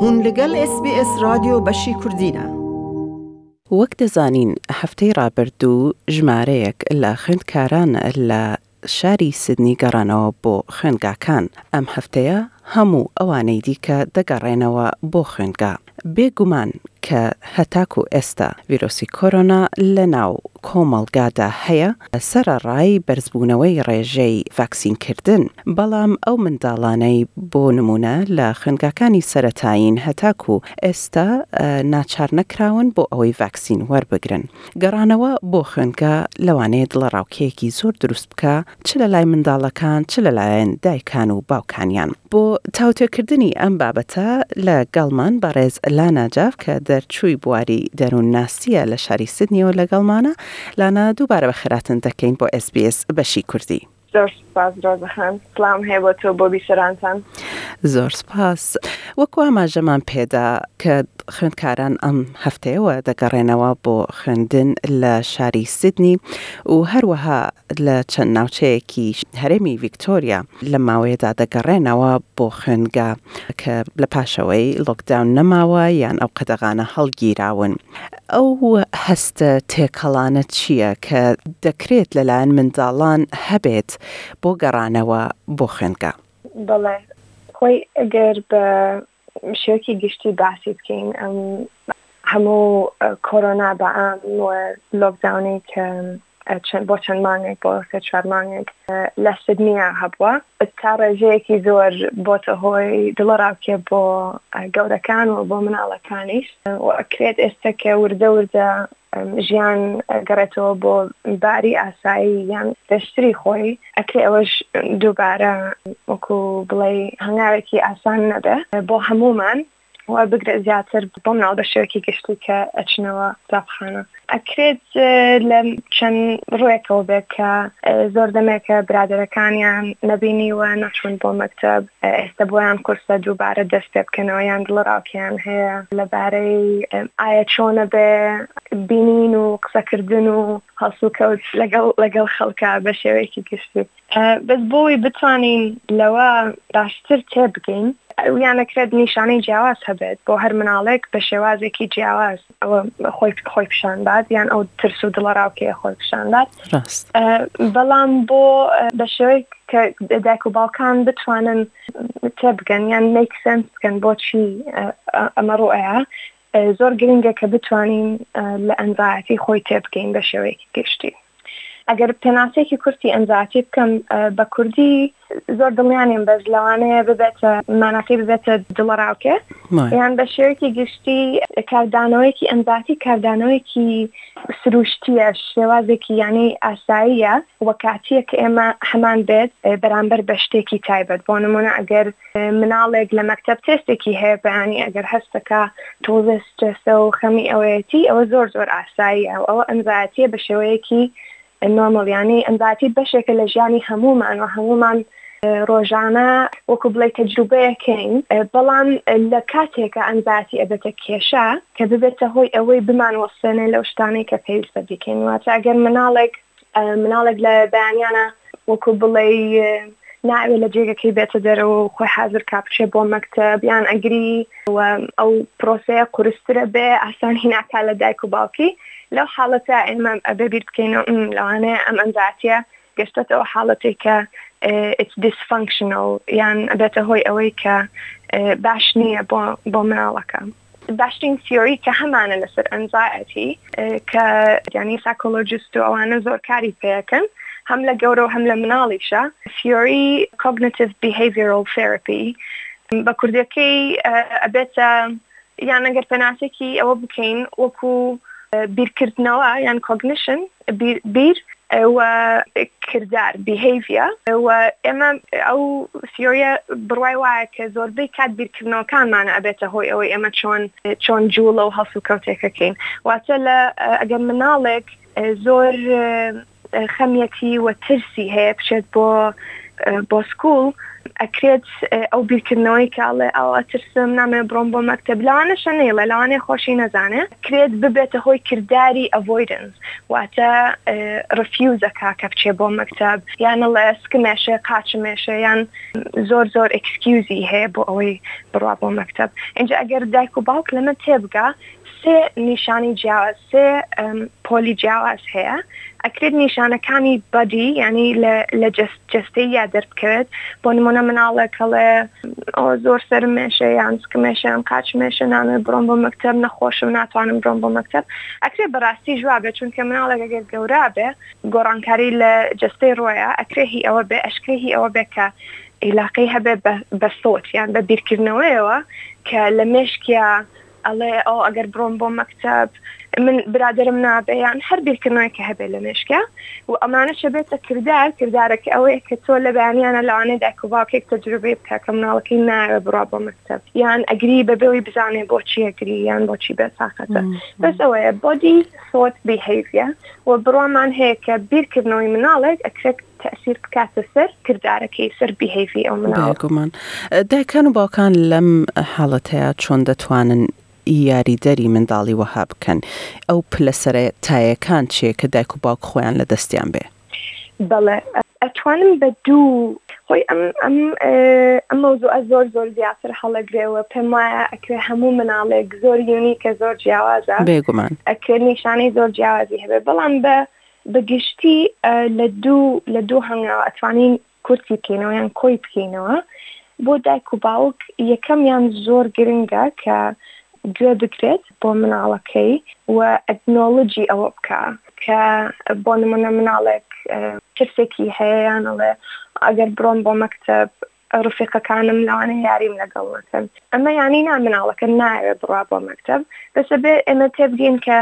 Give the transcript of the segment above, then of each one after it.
هون لەگەڵ SBS رادیۆ بەشی کوردینە. وەک دەزانین هەفتەی ڕابردوو ژمارەیەک لە خوێندکاران لە شاری سیدنی گەڕانەوە بۆ خوێندگاکان، ئەم هەفتەیە هەموو ئەوانەی دیکە دەگەڕێنەوە بۆ خوێندگا. بێ گومان کە هەتاکوو ئێستا ڤیرۆسی کۆرۆنا لە ناو کۆمەڵگادا هەیە، سەرەڕای بەرزبوونەوەی ڕێژەی ڤاکسینکردن، بەڵام ئەو منداڵانەی بۆ نموونە لە خوێندگاکانی سەرەتایین هەتاکو ئێستا ناچارنەکراون بۆ ئەوەی ڤاکسین وەربگرن، گەڕانەوە بۆ خوێندگا لەوانەیە دڵەڕاوکێیەکی زۆر دروست بکا چ لەلای منداڵەکان چ لەلایەن دایکان و باوکانیان. بۆ تاوتوێکردنی ئەم بابەتە لەگەڵمان بەڕێز لانا جاف کە دەرچووی بواری دەروونناسییە لە شاری سیدنییەوە لەگەڵمانە، لانە دووبارە بەخێراتن دەکەین بۆ SBS بەشی کوردی. زۆر سوپاس ڕۆزە خان. سڵاوم هەیە بۆ تۆ بۆ بیسەرانتان. زۆر سوپاس. وەکو ئاماژەمان پێدا کە خوێندکاران ئەم هەفتەیەوە دەگەڕێنەوە بۆ خوێندن لە شاری سیدنی و هەروەها لە چەند ناوچەیەکی هەرێمی ڤیکتۆریا لە ماوەیەدا دەگەڕێنەوە بۆ خوێندگا کە لە پاشەوەی لۆکداون نەماوە یان ئەو قەدەغانە هەڵگیراون. ئەو هەستە تێکەڵانە چییە کە دەکرێت لەلایەن منداڵان هەبێت بۆ گەڕانەوە بۆ خوێندگا؟ بەڵێ، خۆی ئەگەر بە شێوەیەکی گشتی باسی بکەین، ئەم هەموو کۆرۆنا بەعام و لۆکداونەی کە چەند بۆ چەند مانگێک بۆ سێ چوار مانگێک لە سدنیا هەبووە تا ڕێژەیەکی زۆر بۆتە هۆی دڵە ڕاوکێ بۆ گەورەکان و بۆ مناڵەکانیش وکرێت ئێستا کە وردە وردە ژیان گەڕێتەوە بۆ باری ئاسایی یان پێشتری خۆی ئەکرێ ئەوەش دووبارە وەکو بڵێ هەنگاوێکی ئاسان نەبێ بۆ هەمومان وە بگرە زیاتر بۆ مناڵ بە شێوەکی گشتی کە ئەچنەوە قوتابخانە ئەکرێت لە چەند ڕوێکەوە بێت کە زۆر دەمێکە برادەرەکانیان نەبینیوە نەچون بۆ مەکتب ئێستا بۆیان قورسە دووبارە دەست پێ بکەنەوە یان دڵڕاوکیان هەیە لەبارەی ئایا چۆنە بێ بینین و قسەکردن و هەڵسوکەوت لەگەڵ لەگەڵ خەڵکە بە شێوەیەکی گشتی بەس بۆی بتوانین لەوە باشتر تێبگەین ئەویانە کرێت نیشانەی جیاواز هەبێت بۆ هەر مناڵێک بە شێوازێکی جیاواز ئەوە خۆی خۆی پیشان بات یان ئەو ترس و دڵەراوکەیە خۆی پیشان بات بەڵام بۆ بە شێوەی کە دایک و باوکان بتوانن تێبگەن یان نیکسنس بکەن بۆچی ئەمە ڕوئەیە زۆر گرنگە کە بتوانین لە ئەندزایەتی خۆی تێبگەین بە شێوەیەکی گشتی ئەگەر پێناسێکی کورتی ئەندزایەتی بکەم بە کوردی زۆر دڵیانیم بەس لەوانەیە ببێتە ماناکەی ببێتە دڵەراوکێ یان بە شێوەیەکی گشتی کاردانەوەیەکی ئەندزایەتی کاردانەوەیەکی سروشتیە شێوازێکی یانەی ئاساییە وەکاتیە کە ئێمە هەمان بێت بەرامبەر بە شتێکی تایبەت بۆ نمونە ئەگەر مناڵێک لە مەکتەب تێستێکی هەیە بەیانی ئەگەر هەستەکە تۆزێ سترێسە و خەمی ئەوەیەتی ئەوە زۆر زۆر ئاسایی ئەو ئەوە ئەنڤایەتیە بە شێوەیەکی نۆرمەڵیانی ئەنڤاتی بەشێکە لە ژیانی هەمومان و هەمومان ڕۆژانە وەکو بڵێ تەجروبەیەکەین بەڵام لە کاتێکە ئەنڤاتی ئەبێتە کێشە کە ببێتە هۆی ئەوەی بمان وەسێنێ لەو شتانەی کە پێویستە دیکەین واتە ئەگەر مناڵێک مناڵێک لە بەیانیانە وەکو بڵێی ناوێ لە جێگەکەی بێتە دەرەوە و خۆی حازر کا بچێ بۆ مەکتب یان ئەگری و ئەو پرۆسەیە قورسترە بێ ئاسان هیناکا لە دایک و باوکی لەو حاڵەتە ئێمە ئەبێ بیر بکەینەوە لەوانەیە ئەم ئەنداتە گەشتێتەوە حاڵەتێک کە دیسفانکشنەوە یان بێتە هۆی ئەوەی کە باش نییە بۆ بۆ مناڵەکە. باشترین تیۆری کە هەمانە لەسەر ئەنزایەتی کە یانی ساکۆلۆجیست و ئەوانە زۆر کاری پێەکەن هەم لە گەورە و هەم لە مناڵیشە فیۆری کۆگنتیڤ بیهیڤیرۆل فێرپی بە کوردەکەی ئەبێتە یان ئەگەر پێناسێکی ئەوە بکەین وەکو بیرکردنەوە یان کۆگنیشن بیر و کردار، Behavior، و ئێمە ئەو سیۆریە بڕوای وایە کە زۆربەی کات بیرکردنەوەکانمانە ئەبێتە هۆی ئەوەی ئێمە چۆن چۆن جوڵە و هەڵسوکەوتێکەکەین واتە لە ئەگەر مناڵێک زۆر خەمیەتی و ترسی هەیە بچێت بۆ بۆ سکوڵ ئەکرێت ئەو بیرکردنەوەی کاڵێ ئاوا ترسم نامێ بڕۆم بۆ مەکتب لەوانە شەنەیڵە لەوانێ خۆشی نەزانێ کرێت ببێتە هۆی کردداری ئەڤۆیدنس واتە ڕفیوزەکە کە بچێ بۆ مەکتب یان لە سکمێشێ قاچمێشێ یان زۆر زۆر ئەکسکیوزی هەیە بۆ ئەوەی بڕوا بۆ مەکتب ئەجا ئەگەر دایک و باوک لەمە تێبگا سێ نیشانی جیاواز سێ پۆلی جیاواز هەیە ئەکرێت نیشانەکانی بەدی ینی لە جست جستەی یا دەربکەوێت بۆ نمونە مناڵە کەڵێ زۆر سەرمێشە یان سکمێشیان قاچمێشە نامێ بڕۆم بۆ مەکتب نەخۆشم ناتوانم بڕۆم بۆ مەکتب ئەکرێ بەڕاستی جوابێ چونکە مناڵە گەگەر گەورا بێ گۆڕانکاری لە جستەی ڕۆیە ئەکرێ هی ئەوە بێ ئەشکری هی ئەوە بێ کە عیلاقی هەبێ بە سۆت یان بە بیرکردنەوەیەوە کە لە مێشکیا ئەڵێ ئەو ئەگەر بڕۆم بۆ مەکتب من برادرم نابێ یان هەر بیرکردنەوەیکە هەبێ لە مێشکە و ئەمانە چە بێتە کردار کردارەکە ئەوەیە کە تۆ لە بەیانیانە لەوانێ دایک و باوکێک تەجروبەی بکە کە مناڵەکەی ناوێ بڕا بۆ مەکتب یان ئەگری بەبێەوەی بزانێ بۆچی ئەگری یان بۆچی بێ تااقەتە بەس ئەوەیە بۆدی Thought Behavior، و بڕوامان هەیە کە بیرکردنەوەی مناڵێک ئەکرێت تەئسیر بکاتە سەر کردارەکەی، سەر Behavior ئەو مناڵە. بێگومان. دایکان و باوکان لەم حاڵەتەیا چۆن دەتوانن یاریدەری منداڵی وەها بکەن؟ ئەو پلە سەرەتایەکان چیە کە دایک و باوک خۆیان لە دەستیان بێ؟ بەڵێ ئەتوانم بە دوو خۆی ئەم ئەم ئەم مەوزوعە زۆر زۆر زیاتر هەڵەگرێەوە پێم وایە ئەکرێ هەموو مناڵێک زۆر یونی کە زۆر جیاوازە بێگومان ئەکرێ نیشانەی زۆر جیاوازی هەبێت بەڵام بە بەگشتی لە دوو لە دوو هەنگاو ئەتوانین کورتی بکەینەوە یان کۆی بکەینەوە بۆ دایک و باوک یەکەمیان زۆر گرنگە کە گوێ بگرێت بۆ مناڵەکەی و ئەکنۆلجی ئەوە بکە کە بۆ نمونە مناڵێک ترسێکی هەیەیانەڵێ ئەگەر بڕۆم بۆ مەکتب ڕفیقەکانم لەوانە یاریم لەگەڵ نەکەن ئەمە یانی نا مناڵەکە ناوێ بڕا بۆ مەکتب بەسەبێ ئێمە تێبگەین کە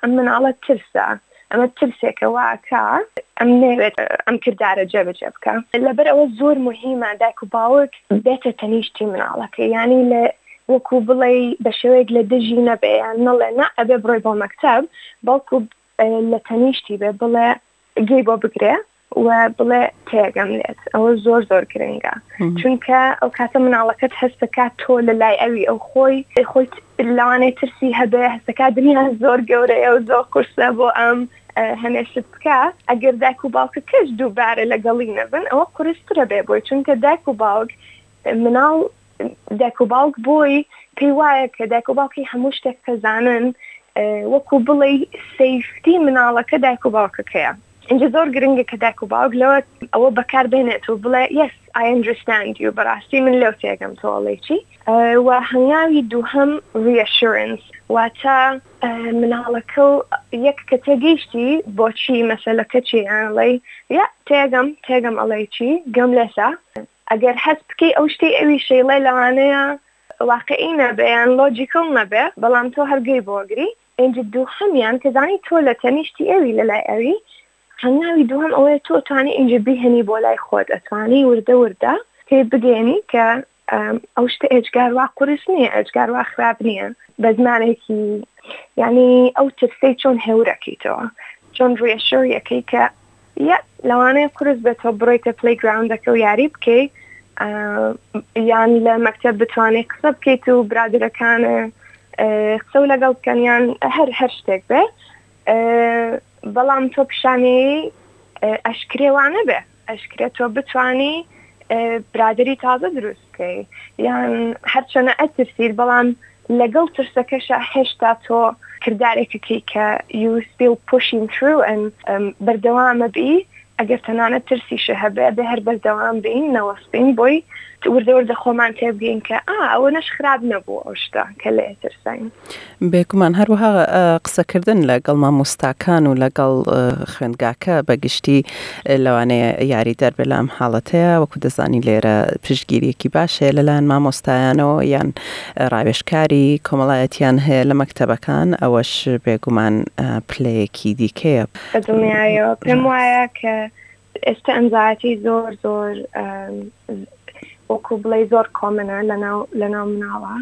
ئەم مناڵە ترسە ئەمە ترسێکە واکە ئەم نەوێت ئەم کردارە جێبەجێ بکە لەبەر ئەوە زۆر مهمە دایک و باوک بێتە تەنیشتی مناڵەکە ینی لە وەکو بڵێ بە شێوەیەک لە دژی نەبێ یان نەڵێ نە ئەبێ بڕۆی بۆ مەکتب بەڵکو لە تەنیشتی بێ بڵێ گوێی بۆ بگرێ و بڵێ تێگەم لێت ئەوە زۆر زۆر گرنگە چونکە ئەو کاتە مناڵەکەت هەستەکات تۆ لە لای ئەوی ئەو خۆی خۆی لەوانەی ترسی هەبێ هەستەکە دنیا زۆر گەورەیە و زۆر قرسە بۆ ئەم هەمێشت بکە ئەگەر داک و باوکە کەس دووبارە لەگەڵی نەبن ئەوە قرسترە بێ بۆی چونکە داک و باوک مناڵ دایک و باوک بۆی پێی وایە کە دایک و باوکی هەموو شتێک کەزانن وەکو بڵێ سیفتی مناڵەکە دایک و باوکەکەیە ئینجا زۆر گرنگە کە دایک و باوک لەوە ئەوە بەکار بێنێت و بڵێ یس ئاندرستاند و بەڕاستی من لەو تێگەم تۆڵێکی و هەنگاوی دووهم ریشورنس واتە مناڵەکە و یەک کە تێگەیشتی بۆچی مەسلەکە چی ئەڵی یا تێگەم تێگەم ئەڵێکی گەم لەسا ئەگەر هەست بکەی ئەو شتەی ئەویش دەیڵێ لەوانەیە واقیعی نەبێ یان لۆجیکڵ نەبێ بەڵام تۆ هەر گوێی بۆ ئەگری ئینج دووهەمیان کە زانی تۆ لە تەنیشتی ئەوی لە لای ئەوی هەنگاوی دووهەم ئەوەیە تۆ ئەتوانی ئینج بیهێنی بۆ لای خۆت ئەتوانی وردە وردە تێ بگەیەنی کە ئەو شتە ئێجگار وا قورس نییە ئێجگار وا خراپ نییە بە زمانێکی یعنی ئەو ترسەی چۆن هێورەکەیتەوە چۆن ڕێشۆیەکەی کە یە لەوانەیە قورس بێت تۆ بڕۆیتە پلەی گراوندەکە و یاری بکەیت یان لە مەکتب بتوانێت قسە بکەیت و برادرەکان قسە و لەگەڵ بکەنیان هەر هەر شتێک بێ بەڵام تۆ پیشانی ئەشکرێوانە بێ ئەشکرێت تۆ بتانی برادری تازە دروست بکەی یان هەرچەنە ئەترسیل بەڵام لەگەڵ ترسەکەشا هێشتا تۆ کردارێکەکەی کە you still pushing through and بەردەوامە بی ئەگەر تەنانەت ترسیشە هەبێ ئەبێ هەر بەردەوام بین نەوەستین بۆی وردە وردە خۆمان تێبگەین کە ئا ئەوە نەش خراپ نەبوو ئەو شتە کە لێ ترساین بێکمان هەروەها قسەکردن لە گەڵ مامۆستاکان و لەگەڵ خوێندگاکە بەگشتی لەوانەیە یاری دەر بەلام حاڵەتەیە وەکو دەزانی لێرە پشتگیریەکی باشەیە لەلایەن مامۆستایانەوە یان ڕاوێژکاری کۆمەڵایەتییان هەیە لە مەکتەبەکان، ئەوەش بێگومان پلەیەکی دیکەیە. بەدڵنیایەوە پێم وایە کە ئێستا ئەنزایەتی زۆر زۆر وەکو بڵێ زۆر کۆمنە لەناو لەناو مناڵە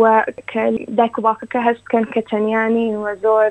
و کە دایک و باوکەکە هەست بکەن کە تەنیانی و زۆر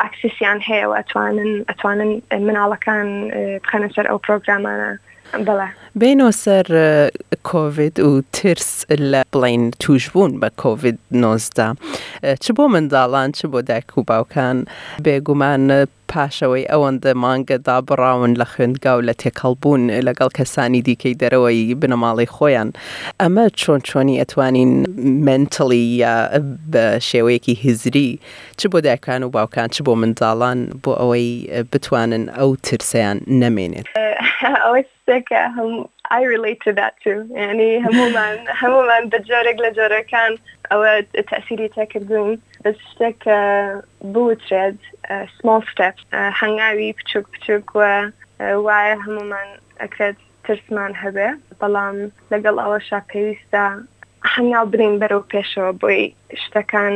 ئاکسسیان هەیە و ئەتوانن ئەتوانن مناڵەکان بخەنە سەر ئەو پرۆگرامانە بڵێ بینۆ سەر کۆڤید و ترس لە بڵین توشبوون بە کۆڤید نۆزدە چ بۆ منداڵان چ بۆ دایک و باوکان بێگومان پاشەوەی ئەوەندە مانگە دابڕاون لە خوێندگا و لە تێکەڵبوون لەگەڵ کەسانی دیکەی دەرەوەی بنەماڵی خۆیان ئەمە چۆن چۆنی ئەتوانین منتڵی یا بە شێوەیەکی هزری چ بۆ دایکان و باوکان چ بۆ منداڵان بۆ ئەوەی بتوانن ئەو ترسەیان نەمێنێت. ئەوە شتێکە هەموو I relate to that too یانی هەموومان هەموومان بە جۆرێک لە جۆرەکان ئەوە تەئسیری تێکردووین بەس شتێک کە بوترێت small steps هەنگاوی بچووک بچووک و وایە هەموومان ئەکرێت ترسمان هەبێ بەڵام لەگەڵ ئەوەشا پێویستە هەنگاو برێین بەرەو پێشەوە بۆی شتەکان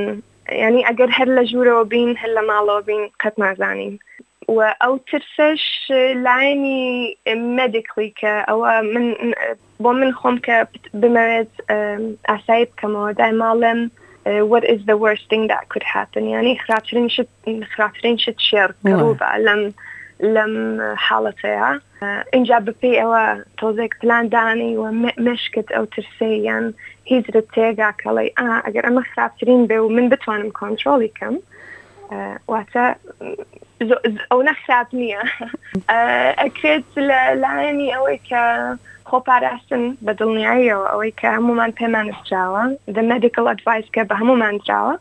یانی ئەگەر هەر لە ژوورەوە بین هەر لە ماڵەوە بین قەت نازانین و ئەو ترسەش لایەنی مەدیکلی کە ئەوە من بۆ من خۆم کە بمەوێت ئاسایی بکەمەوە دای ماڵم what is the worst thing that could happen یعنی خراپترین شت خراپترین شت شێڕ لەم لەم حاڵەتەیە ئینجا بەپێی ئەوە تۆزێک پلان دانەی و مشکت ئەو ترسێ یان هیزرت تێگا کەڵی ئا ئەگەر ئەمە خراپترین بێ و من بتوانم کۆنتترۆلی کەم واتە ئەو نەخراپ نییە ئەکرێت لە لایەنی ئەوەی کە خۆپاراستن بە دڵنیاییەوە ئەوەی کە هەمومان پێمانستراوە دە مدیکل ئەدڤایس کە بە هەمومان دراوە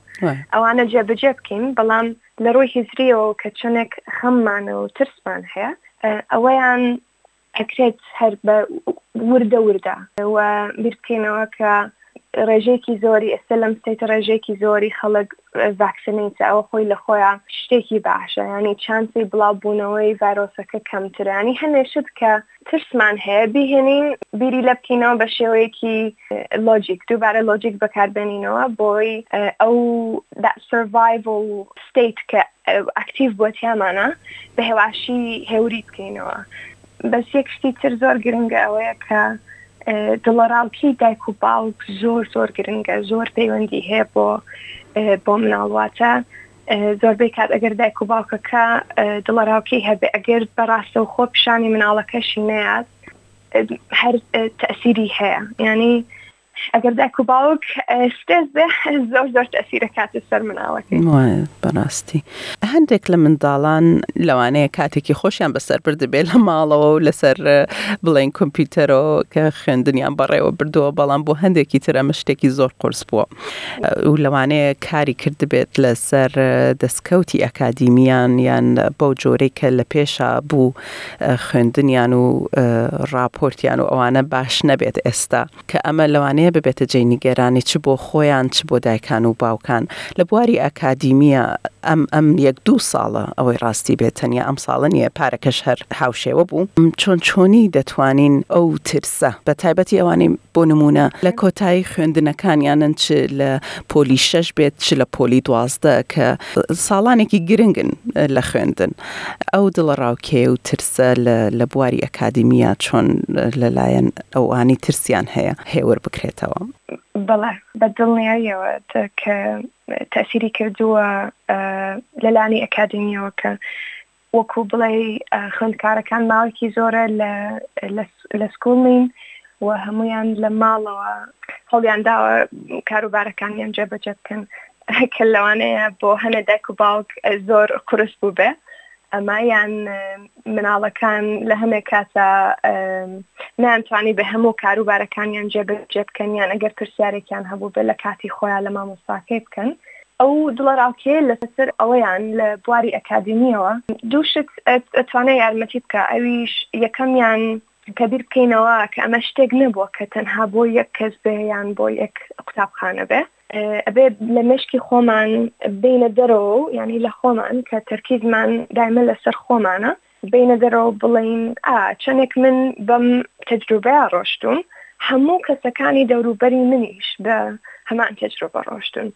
ئەوانە جێبجێ بکەین بەڵام لە ڕووی هزرییەوە کە چەندێک خەممان و ترسمان هەیە، ئەوەیان ئەکرێت هەر بە وردە وردە وە بیر بکەینەوە کە ڕێژەیەکی زۆری ئێستا لەم ستەیتە ڕێژەیەکی زۆری خەڵک ڤاکسنەیتە ئەوە خۆی لە خۆیە شتێکی باشە یانی چانسی بڵاوبوونەوەی ڤایرۆسەکە کەمترە یانی هەنێشت کە ترسمان هەیە بیهێنین بیری لە بکەینەوە بە شێوەیەکی لۆجیک دووبارە لۆجیک بەکاربێنینەوە بۆی ئەو سڤایڤل ستیت کە ئەکتیڤ بۆ تیامانە بە هێواشی هێوری بکەینەوە بەس یەک شتی تر زۆر گرنگە ئەوەیە کە دڵەڕاوکی دایک و باوک زۆر زۆر گرنگە زۆر پەیوەندی هەیە بۆ بۆ مناڵواتە زۆربەی کات ئەگەر دایک و باوکەکە دڵەراوکێی هەبێت، ئەگەر بە ڕاستەوخۆ پیشانی مناڵەکەشی نەیات هەر تەسیری هەیە ینی ئەگەر دایک و باوک ستێز بێ زۆر زۆر تەسیرە کاتە سەر مناڵەکەی بەڕاستی هەندێک لە منداڵان لەوانەیە کاتێکی خۆشیان بەسەر بردبێ لە ماڵەوە و لەسەر بڵێن کۆمپیوتەرەوە کە خوێندنیان بەڕێوە بردووە بەڵام بۆ هەندێکی ترە مشتێکی زۆر قرس بووە. و لەوانەیە کاری کردبێت لەسەر دەستکەوتی ئەکادیمیان یان بەو جۆرەی کە لە پێشا بوو خوێندنیان و ڕاپۆرتیان و ئەوانە باش نەبێت ئێستا کە ئەمە لەوانەیە ببێتە جێی نیگەرانی چ بۆ خۆیان چ بۆ دایکان و باوکان لە بواری ئەکادیمیە ئەم ئەم یەک دوو ساڵە ئەوەی ڕاستی بێت تەنیا ئەم ساڵە نییە پارەکەش هەر هاوشێوە بوو چۆن چۆنی دەتوانین ئەو ترسە بە تایبەتی ئەوانەی بۆ نموونە لە کۆتایی خوێندنەکانیانن چ لە پۆلی شەش بێت چ لە پۆلی دوازدە کە ساڵانێکی گرنگن لە خوێندن ئەو دڵەڕاوکێ و ترسە لە بواری ئەکادیمیە چۆن لەلایەن ئەوانی ترسیان هەیە هێور بکرێتەوە؟ بەڵێ بە دڵنیاییەوە کە تەئسیری کردووە لەلانی ئەکادیمیەوە کە وەکو بڵێی خوێندکارەکان ماوەکی زۆرە لە سکوڵ نین و هەمویان لە ماڵەوە هەڵیان داوە کاروبارەکانیان جێبەجە بکەن کە لەوانەیە بۆ هەنە دایک و باوک زۆر قرس بوو بێ ئەمە یان مناڵەکان لە هەمێ کاتە نانتوانی بە هەموو کاروبارەکانیان جێبەجێ بکەن یان ئەگەر پرسیارێکیان هەبوو بێ لە کاتی خۆیان لە مامۆستاکەی بکەن ئەو دڵەراوکێیە لەسەر ئەوەیان لە بواری ئەکادیمییەوە دوو شت ئەتوانێ یارمەتی بکا، ئەویش یەکەمیان کە بیر بکەینەوە کە ئەمە شتێک نەبووە کە تەنها بۆ یەک کەس بێ یان بۆ یەک قوتابخانە بێ، ئەبێ لە مێشکی خۆمان بێینە دەرەوە و یانی لە خۆمان کە تەرکیزمان دایمە لەسەر خۆمانە بێینە دەرەوەو بڵێین ئا چەنێک من بەم تەجروبەیا ڕۆشتوم هەموو کەسەکانی دەوروبەری منیش بە هەمان تەجروبە ڕۆشتون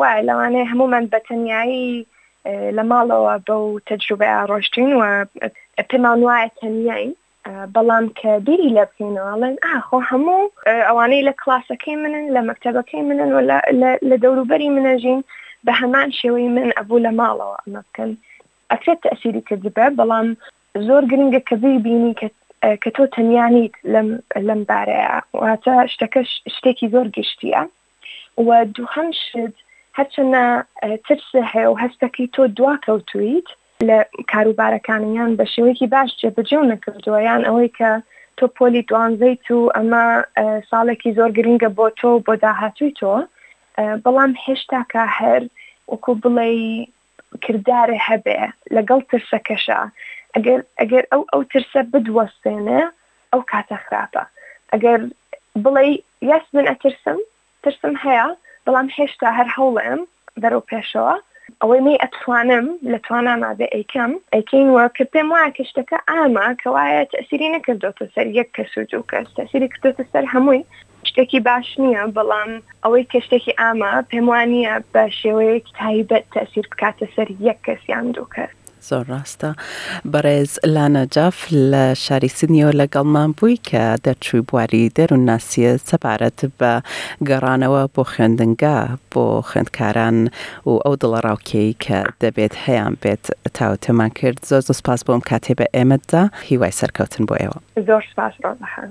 وایە لەوانەیە هەموومان بە تەنیایی لە ماڵەوە بەو تەجروبەیا ڕۆشتین و پێمان وایە تەنیین بەڵام کە بیری لە بکەینەوەڵێن ئاخۆ هەموو ئەوانەی لە کلاسەکەی منن لە مەکتتەبەکەی منن و لە دەوروبەری منەژین بە هەمان شێوەی من ئەبوو لە ماڵەوە ئەمە بکەن ئەکرێت تەئسیری کردبێ بەڵام زۆر گرنگە کە بیبینی کە کە تۆ تەنیا نیت لەم لەم بارەیە واتە شتەکەش شتێکی زۆر گشتیە و دووهەم شت هەرچەنە ترسێ هەیە و هەستەکەی تۆ دوا کەوتویت لە کاروبارەکانیان بە شێوەیەکی باش جێ بەجێو نەکردووە یان ئەوەی کە تۆ پۆلی دوانزەیت و ئەمە ساڵێکی زۆر گرنگە بۆ تۆ بۆ داهاتووی تۆ بەڵام هێشتاکە هەر وەکو بڵێ کردارێ هەبێ لەگەڵ ترسەکەشا ئەگەر ئەگەر ئەو ئەو ترسە بدوەستێنێ ئەو کاتە خراپە ئەگەر بڵێ یەس من ئەترسم ترسم هەیە بەڵام هێشتا هەر هەوڵێم بەرەو پێشەوە ئەوەی نەی ئەتوانم لە توانا مابێ ئەیکەم ئەیکەین وە کە پێم وایە کە شتەکە ئامە کەوایە تەسیری نەکردۆتە سەر یەک کەس و دوو کەس تەسیری کردۆتە سەر هەمووی شتێکی باش نییە، بەڵام ئەوەی کە شتێکی عامە، پێم وا نییە بە شێوەیەکی تایبەت تەئسیر بکاتە سەر یەک کەس یان دوو کەس. زۆر ڕاستە. بەڕێز لانا جاف لە شاری سیدنیەوە لەگەڵمان بووی کە دەرچووی بواری دەروونناسیە سەبارەت بە گەڕانەوە بۆ خوێندنگا بۆ خوێندکاران و ئەو دڵەڕاوکێی کە دەبێت هەیان بێت تاوتێمان کرد زۆر زۆر سپاس بۆم کاتێ بە ئێمەدا هیوای سەرکەوتن بۆ ئێوە. زۆر سپاس ڕۆزەخان.